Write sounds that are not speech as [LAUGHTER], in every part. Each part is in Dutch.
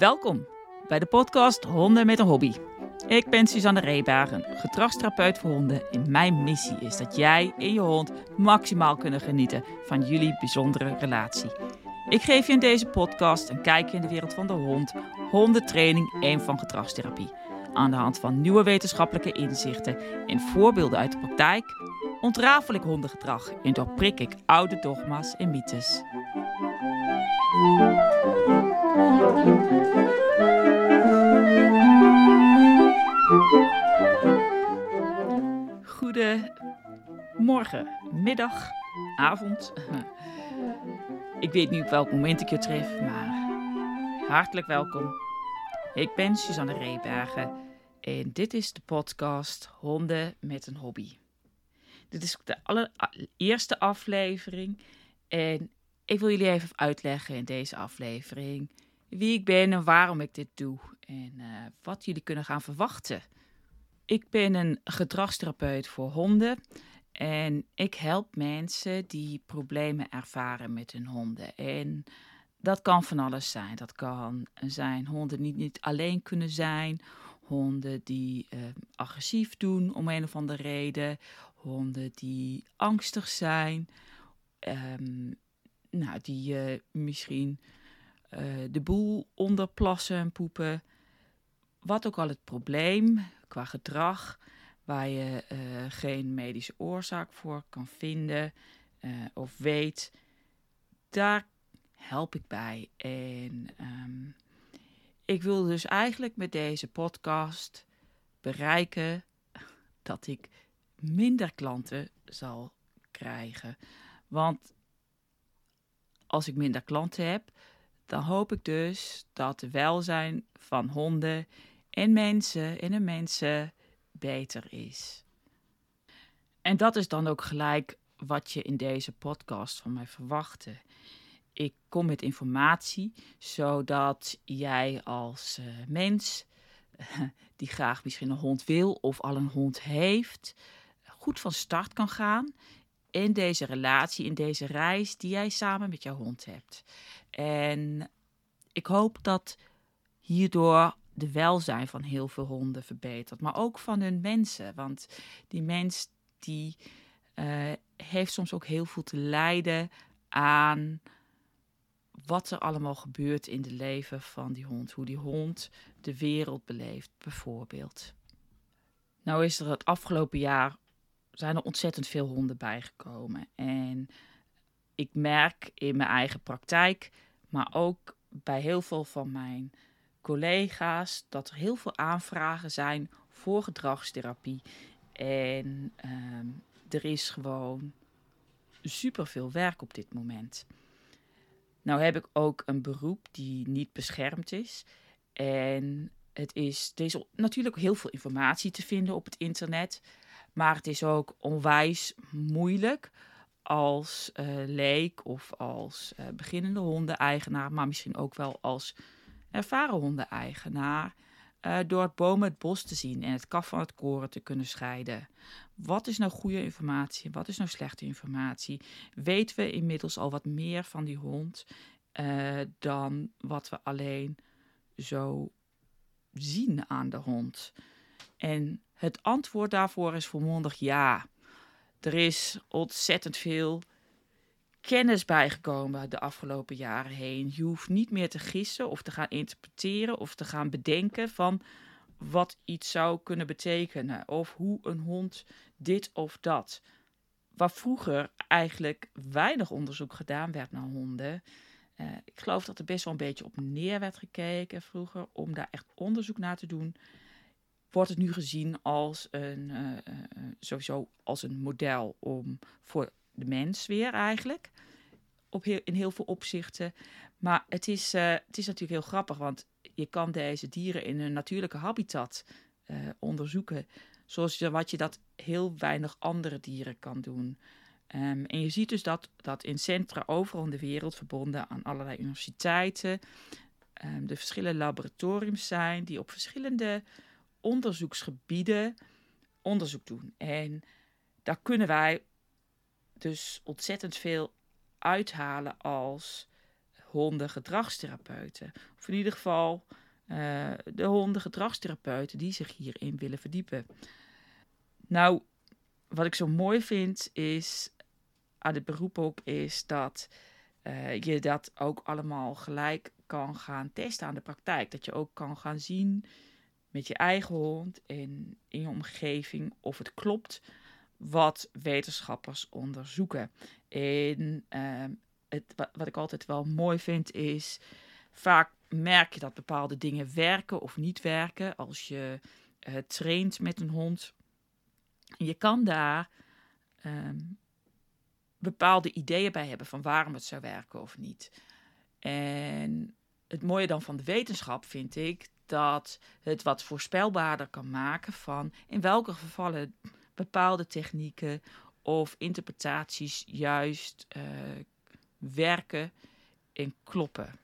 Welkom bij de podcast Honden met een Hobby. Ik ben Suzanne Reebagen, gedragstherapeut voor honden. En mijn missie is dat jij en je hond maximaal kunnen genieten van jullie bijzondere relatie. Ik geef je in deze podcast een kijkje in de wereld van de hond, hondentraining en van gedragstherapie. Aan de hand van nieuwe wetenschappelijke inzichten en voorbeelden uit de praktijk ontrafel ik hondengedrag en doorprik ik oude dogma's en mythes. Goedemorgen, middag, avond. [LAUGHS] Ik weet niet op welk moment ik je tref, maar hartelijk welkom. Ik ben Suzanne Reebergen en dit is de podcast Honden met een Hobby. Dit is de allereerste aflevering en ik wil jullie even uitleggen in deze aflevering wie ik ben en waarom ik dit doe en uh, wat jullie kunnen gaan verwachten. Ik ben een gedragstherapeut voor honden en ik help mensen die problemen ervaren met hun honden. En dat kan van alles zijn. Dat kan zijn honden die niet alleen kunnen zijn, honden die uh, agressief doen om een of andere reden, honden die angstig zijn, um, nou, die uh, misschien uh, de boel onderplassen en poepen. Wat ook al het probleem qua gedrag, waar je uh, geen medische oorzaak voor kan vinden of weet, daar help ik bij. En um, ik wil dus eigenlijk met deze podcast bereiken dat ik minder klanten zal krijgen. Want als ik minder klanten heb, dan hoop ik dus dat de welzijn van honden en mensen en de mensen beter is. En dat is dan ook gelijk wat je in deze podcast van mij verwachtte. Ik kom met informatie zodat jij als uh, mens [LAUGHS] die graag misschien een hond wil of al een hond heeft, goed van start kan gaan in deze relatie, in deze reis die jij samen met jouw hond hebt. En ik hoop dat hierdoor de welzijn van heel veel honden verbetert, maar ook van hun mensen. Want die mens die uh, heeft soms ook heel veel te lijden aan wat er allemaal gebeurt in het leven van die hond. Hoe die hond de wereld beleeft, bijvoorbeeld. Nou is er het afgelopen jaar zijn er ontzettend veel honden bijgekomen. En ik merk in mijn eigen praktijk, maar ook bij heel veel van mijn collega's, dat er heel veel aanvragen zijn voor gedragstherapie. En ehm, er is gewoon super veel werk op dit moment. Nou heb ik ook een beroep die niet beschermd is. En het is, is natuurlijk heel veel informatie te vinden op het internet. Maar het is ook onwijs moeilijk als uh, leek of als uh, beginnende hondeneigenaar, maar misschien ook wel als ervaren hondeneigenaar, uh, door het bomen het bos te zien en het kaf van het koren te kunnen scheiden. Wat is nou goede informatie? Wat is nou slechte informatie? Weten we inmiddels al wat meer van die hond dan wat we alleen zo zien aan de hond? En het antwoord daarvoor is volmondig ja. Er is ontzettend veel kennis bijgekomen de afgelopen jaren heen. Je hoeft niet meer te gissen of te gaan interpreteren of te gaan bedenken van wat iets zou kunnen betekenen of hoe een hond dit of dat. Waar vroeger eigenlijk weinig onderzoek gedaan werd naar honden. Uh, ik geloof dat er best wel een beetje op neer werd gekeken vroeger om daar echt onderzoek naar te doen wordt het nu gezien als een, uh, uh, sowieso als een model om voor de mens weer eigenlijk. Op in heel veel opzichten. Maar het is, het is natuurlijk heel grappig, want je kan deze dieren in hun natuurlijke habitat onderzoeken. Zoals je, wat je dat heel weinig andere dieren kan doen. Um, en je ziet dus dat, dat in centra overal in de wereld, verbonden aan allerlei universiteiten, um, de verschillende laboratoriums zijn die op verschillende onderzoeksgebieden onderzoek doen. En daar kunnen wij dus ontzettend veel uithalen als hondengedragstherapeuten. Of in ieder geval uh, de hondengedragstherapeuten die zich hierin willen verdiepen. Nou, wat ik zo mooi vind is aan het beroep ook is dat uh, je dat ook allemaal gelijk kan gaan testen aan de praktijk. Dat je ook kan gaan zien met je eigen hond en in je omgeving of het klopt wat wetenschappers onderzoeken. En uh, het, wat ik altijd wel mooi vind is, vaak merk je dat bepaalde dingen werken of niet werken als je uh, traint met een hond. Je kan daar um, bepaalde ideeën bij hebben van waarom het zou werken of niet. En het mooie dan van de wetenschap vind ik dat het wat voorspelbaarder kan maken van in welke gevallen bepaalde technieken of interpretaties juist uh, werken en kloppen.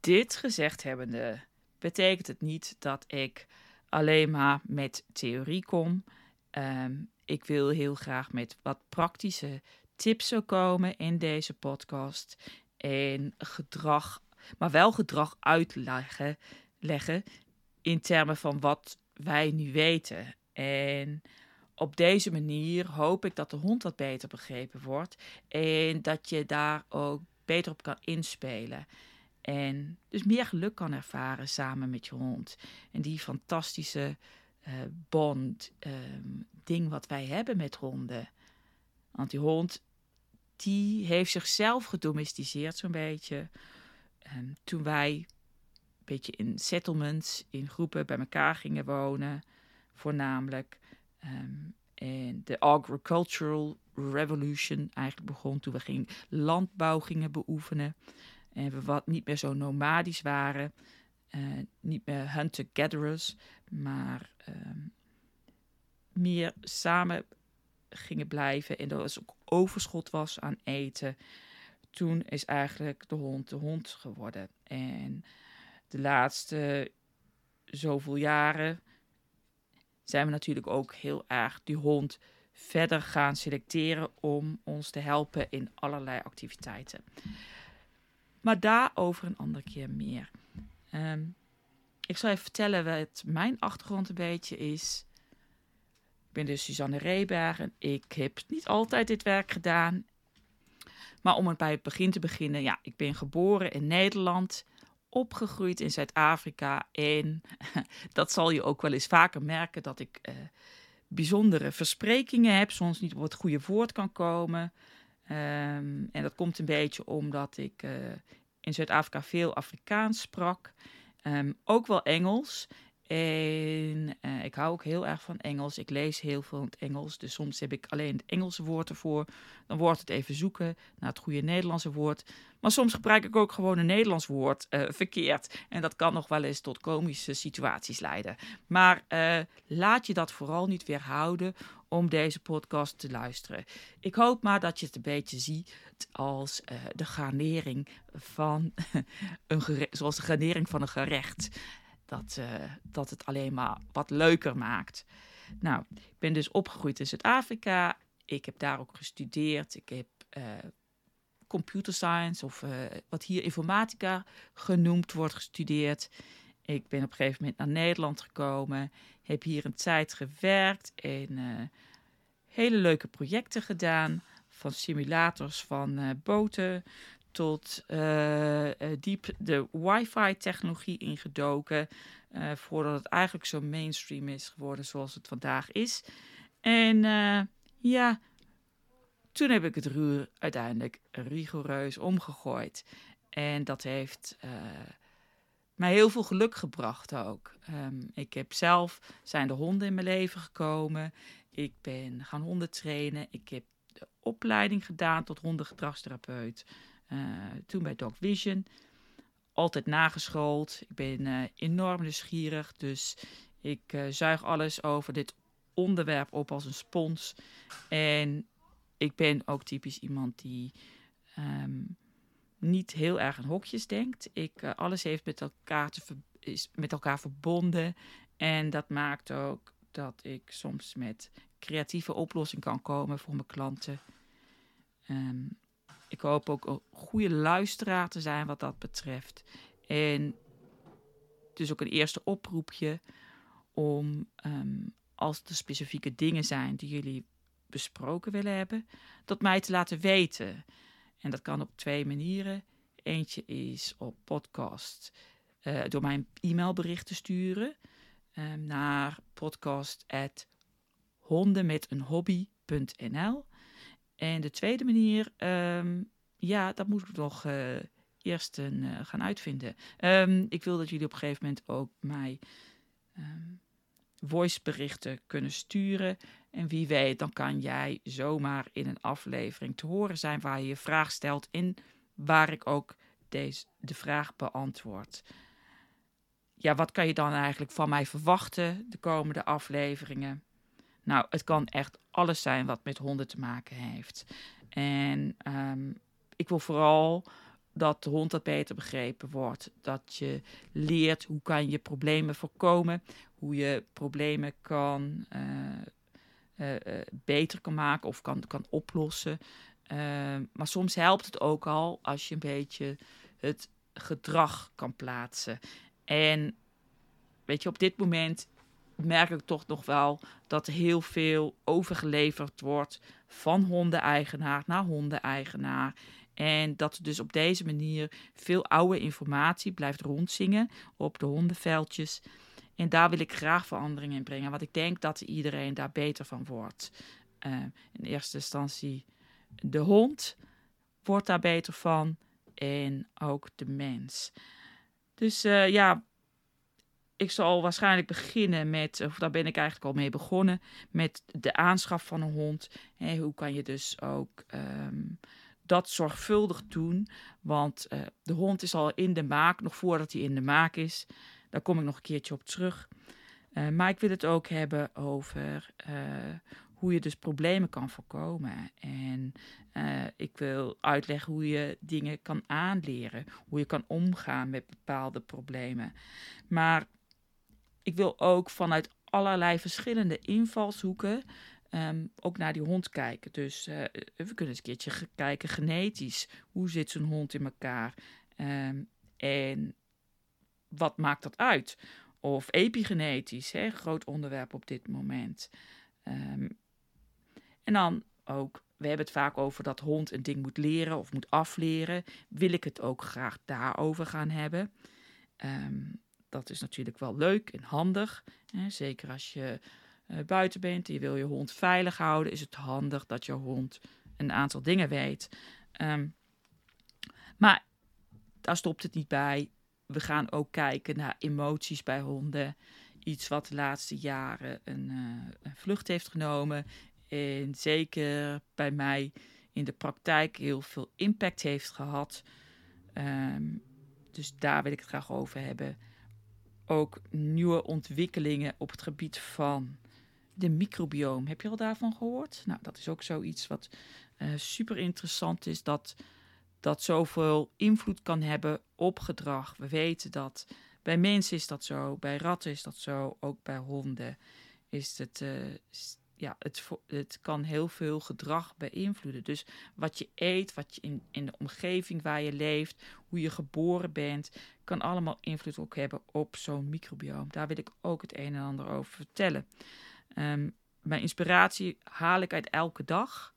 Dit gezegd hebbende betekent het niet dat ik alleen maar met theorie kom. Um, ik wil heel graag met wat praktische tips komen in deze podcast. En gedrag, maar wel gedrag uitleggen leggen in termen van wat wij nu weten. En op deze manier hoop ik dat de hond wat beter begrepen wordt. En dat je daar ook beter op kan inspelen. En dus meer geluk kan ervaren samen met je hond. En die fantastische uh, bond, um, ding wat wij hebben met honden. Want die hond, die heeft zichzelf gedomesticeerd zo'n beetje. Um, toen wij beetje in settlements, in groepen bij elkaar gingen wonen, voornamelijk. Um, en de agricultural revolution eigenlijk begon toen we gingen landbouw gingen beoefenen. En we wat niet meer zo nomadisch waren. Uh, niet meer hunter-gatherers, maar um, meer samen gingen blijven. En er ook overschot was aan eten. Toen is eigenlijk de hond de hond geworden. En de laatste zoveel jaren zijn we natuurlijk ook heel erg die hond verder gaan selecteren om ons te helpen in allerlei activiteiten. Maar daarover een andere keer meer. Um, ik zal even vertellen wat mijn achtergrond een beetje is. Ik ben dus Suzanne Reberg en ik heb niet altijd dit werk gedaan. Maar om het bij het begin te beginnen, ja, ik ben geboren in Nederland, opgegroeid in Zuid-Afrika en [LAUGHS] dat zal je ook wel eens vaker merken dat ik uh, bijzondere versprekingen heb, soms niet op het goede woord kan komen. Um, en dat komt een beetje omdat ik uh, in Zuid-Afrika veel Afrikaans sprak. Um, ook wel Engels. En uh, ik hou ook heel erg van Engels. Ik lees heel veel in het Engels. Dus soms heb ik alleen het Engelse woord ervoor. Dan wordt het even zoeken naar het goede Nederlandse woord. Maar soms gebruik ik ook gewoon een Nederlands woord uh, verkeerd. En dat kan nog wel eens tot komische situaties leiden. Maar uh, laat je dat vooral niet weerhouden om deze podcast te luisteren. Ik hoop maar dat je het een beetje ziet als de garnering van [LAUGHS] een zoals de garnering van een gerecht. Dat, uh, dat het alleen maar wat leuker maakt. Nou, ik ben dus opgegroeid in Zuid-Afrika. Ik heb daar ook gestudeerd. Ik heb uh, computer science of wat hier informatica genoemd wordt gestudeerd. Ik ben op een gegeven moment naar Nederland gekomen. Heb hier een tijd gewerkt en hele leuke projecten gedaan. Van simulators van boten tot uh, diep de wifi-technologie ingedoken. voordat het eigenlijk zo mainstream is geworden zoals het vandaag is. En ja, toen heb ik het roer uiteindelijk rigoureus omgegooid. En dat heeft mij heel veel geluk gebracht ook. Um, ik heb zelf, zijn de honden in mijn leven gekomen. Ik ben gaan honden trainen. Ik heb de opleiding gedaan tot hondengedragstherapeut. Uh, toen bij Dog Vision. Altijd nageschoold. Ik ben uh, enorm nieuwsgierig. Dus ik uh, zuig alles over dit onderwerp op als een spons. En ik ben ook typisch iemand die um, niet heel erg in hokjes denkt. Ik, alles heeft met elkaar, te is met elkaar verbonden. En dat maakt ook dat ik soms met creatieve oplossingen kan komen voor mijn klanten. Um, ik hoop ook een goede luisteraar te zijn wat dat betreft. En dus ook een eerste oproepje om ehm, als er specifieke dingen zijn die jullie besproken willen hebben, dat mij te laten weten. En dat kan op twee manieren. Eentje is op podcast uh, door mijn e-mailbericht te sturen um, naar podcast@hondenmeteenhobby.nl. En de tweede manier, um, ja, dat moet ik nog uh, eerst een, uh, gaan uitvinden. Um, ik wil dat jullie op een gegeven moment ook mij voiceberichten kunnen sturen. En wie weet, dan kan jij zomaar in een aflevering te horen zijn waar je je vraag stelt en waar ik ook deze, de vraag beantwoord. Ja, wat kan je dan eigenlijk van mij verwachten de komende afleveringen? Nou, het kan echt alles zijn wat met honden te maken heeft. En um, ik wil vooral dat de hond dat beter begrepen wordt. Dat je leert hoe kan je problemen voorkomen, hoe je problemen kan uh, uh, uh, beter kan maken of kan, kan oplossen. maar soms helpt het ook al als je een beetje het gedrag kan plaatsen. En weet je, op dit moment merk ik toch nog wel dat heel veel overgeleverd wordt van hondeneigenaar naar hondeneigenaar. En dat dus op deze manier veel oude informatie blijft rondzingen op de hondenveldjes. En daar wil ik graag verandering in brengen, want ik denk dat iedereen daar beter van wordt. Uh, in eerste instantie de hond wordt daar beter van en ook de mens. Dus uh, ja, ik zal waarschijnlijk beginnen met, of daar ben ik eigenlijk al mee begonnen, met de aanschaf van een hond. Hey, hoe kan je dus ook um, dat zorgvuldig doen? Want uh, de hond is al in de maak, nog voordat hij in de maak is. Daar kom ik nog een keertje op terug. Uh, maar ik wil het ook hebben over uh, hoe je dus problemen kan voorkomen. En ik wil uitleggen hoe je dingen kan aanleren, hoe je kan omgaan met bepaalde problemen. Maar ik wil ook vanuit allerlei verschillende invalshoeken um, ook naar die hond kijken. Dus uh, we kunnen eens een keertje kijken genetisch. Hoe zit zo'n hond in elkaar? Um, en wat maakt dat uit? Of epigenetisch, hè, groot onderwerp op dit moment. Um, en dan ook, we hebben het vaak over dat hond een ding moet leren of moet afleren. Wil ik het ook graag daarover gaan hebben? Um, dat is natuurlijk wel leuk en handig. Hè? Zeker als je uh, buiten bent en je wil je hond veilig houden, is het handig dat je hond een aantal dingen weet. Um, maar daar stopt het niet bij. We gaan ook kijken naar emoties bij honden. Iets wat de laatste jaren een, een vlucht heeft genomen. En zeker bij mij in de praktijk heel veel impact heeft gehad. Um, dus daar wil ik het graag over hebben ook nieuwe ontwikkelingen op het gebied van de microbioom. Heb je al daarvan gehoord? Nou, dat is ook zoiets wat uh, super interessant is, dat dat zoveel invloed kan hebben op gedrag. We weten dat bij mensen is dat zo, bij ratten is dat zo, ook bij honden is het uh, ja, het, het kan heel veel gedrag beïnvloeden. Dus wat je eet, wat je in, in de omgeving waar je leeft, hoe je geboren bent, kan allemaal invloed ook hebben op zo'n microbioom. Daar wil ik ook het een en ander over vertellen. Um, mijn inspiratie haal ik uit elke dag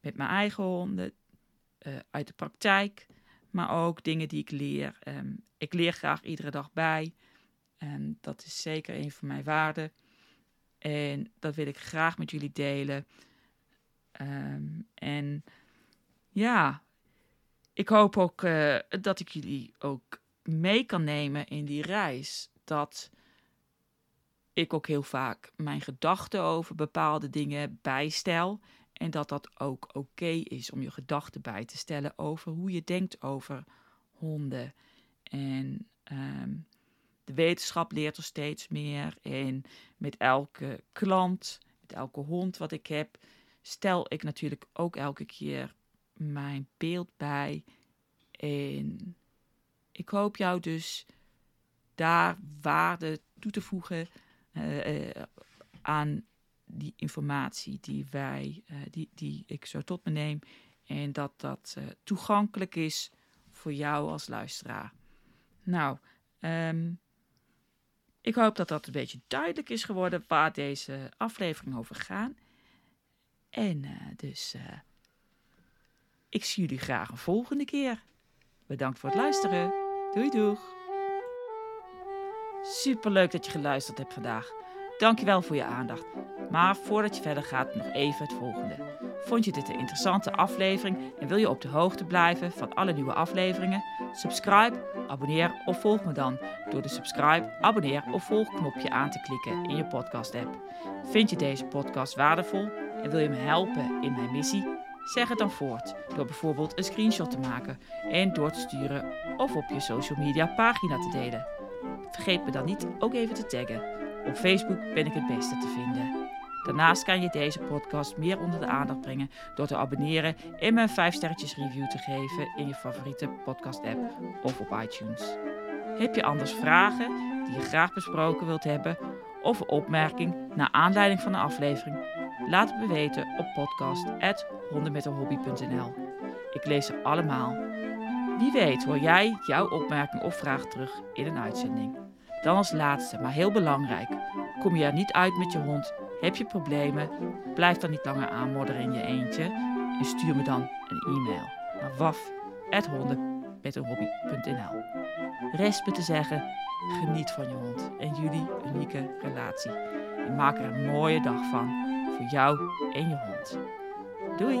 met mijn eigen honden, uh, uit de praktijk, maar ook dingen die ik leer. Um, ik leer graag iedere dag bij. En dat is zeker een van mijn waarden. En dat wil ik graag met jullie delen. Um, en ja, ik hoop ook uh, dat ik jullie ook mee kan nemen in die reis. Dat ik ook heel vaak mijn gedachten over bepaalde dingen bijstel. En dat dat ook oké is om je gedachten bij te stellen over hoe je denkt over honden. En um, de wetenschap leert er steeds meer. En met elke klant, met elke hond wat ik heb, stel ik natuurlijk ook elke keer mijn beeld bij. En ik hoop jou dus daar waarde toe te voegen uh, uh, aan die informatie die wij, uh, die, die ik zo tot me neem En dat dat eh, toegankelijk is voor jou als luisteraar. Nou, ehm, ik hoop dat dat een beetje duidelijk is geworden waar deze aflevering over gaat. En uh, dus, uh, ik zie jullie graag een volgende keer. Bedankt voor het luisteren. Doei doeg. Superleuk dat je geluisterd hebt vandaag. Dankjewel voor je aandacht. Maar voordat je verder gaat, nog even het volgende. Vond je dit een interessante aflevering en wil je op de hoogte blijven van alle nieuwe afleveringen? Subscribe, abonneer of volg me dan door de subscribe, abonneer of volg knopje aan te klikken in je podcast app. Vind je deze podcast waardevol en wil je me helpen in mijn missie? Zeg het dan voort door bijvoorbeeld een screenshot te maken en door te sturen of op je social media pagina te delen. Vergeet me dan niet ook even te taggen. Op Facebook ben ik het beste te vinden. Daarnaast kan je deze podcast meer onder de aandacht brengen door te abonneren en me een 5 sterretjes review te geven in je favoriete podcast app of op iTunes. Heb je anders vragen die je graag besproken wilt hebben of een opmerking naar aanleiding van de aflevering? Laat het me weten op podcast.hondenmetenhobby.nl. Ik lees ze allemaal. Wie weet hoor jij jouw opmerking of vraag terug in een uitzending. Dan als laatste, maar heel belangrijk. Kom je er niet uit met je hond? Heb je problemen? Blijf dan niet langer aanmodderen in je eentje en stuur me dan een e-mail naar waf.hondenmetenhobby.nl Rest me te zeggen, geniet van je hond en jullie unieke relatie. En maak er een mooie dag van voor jou en je hond. Doei!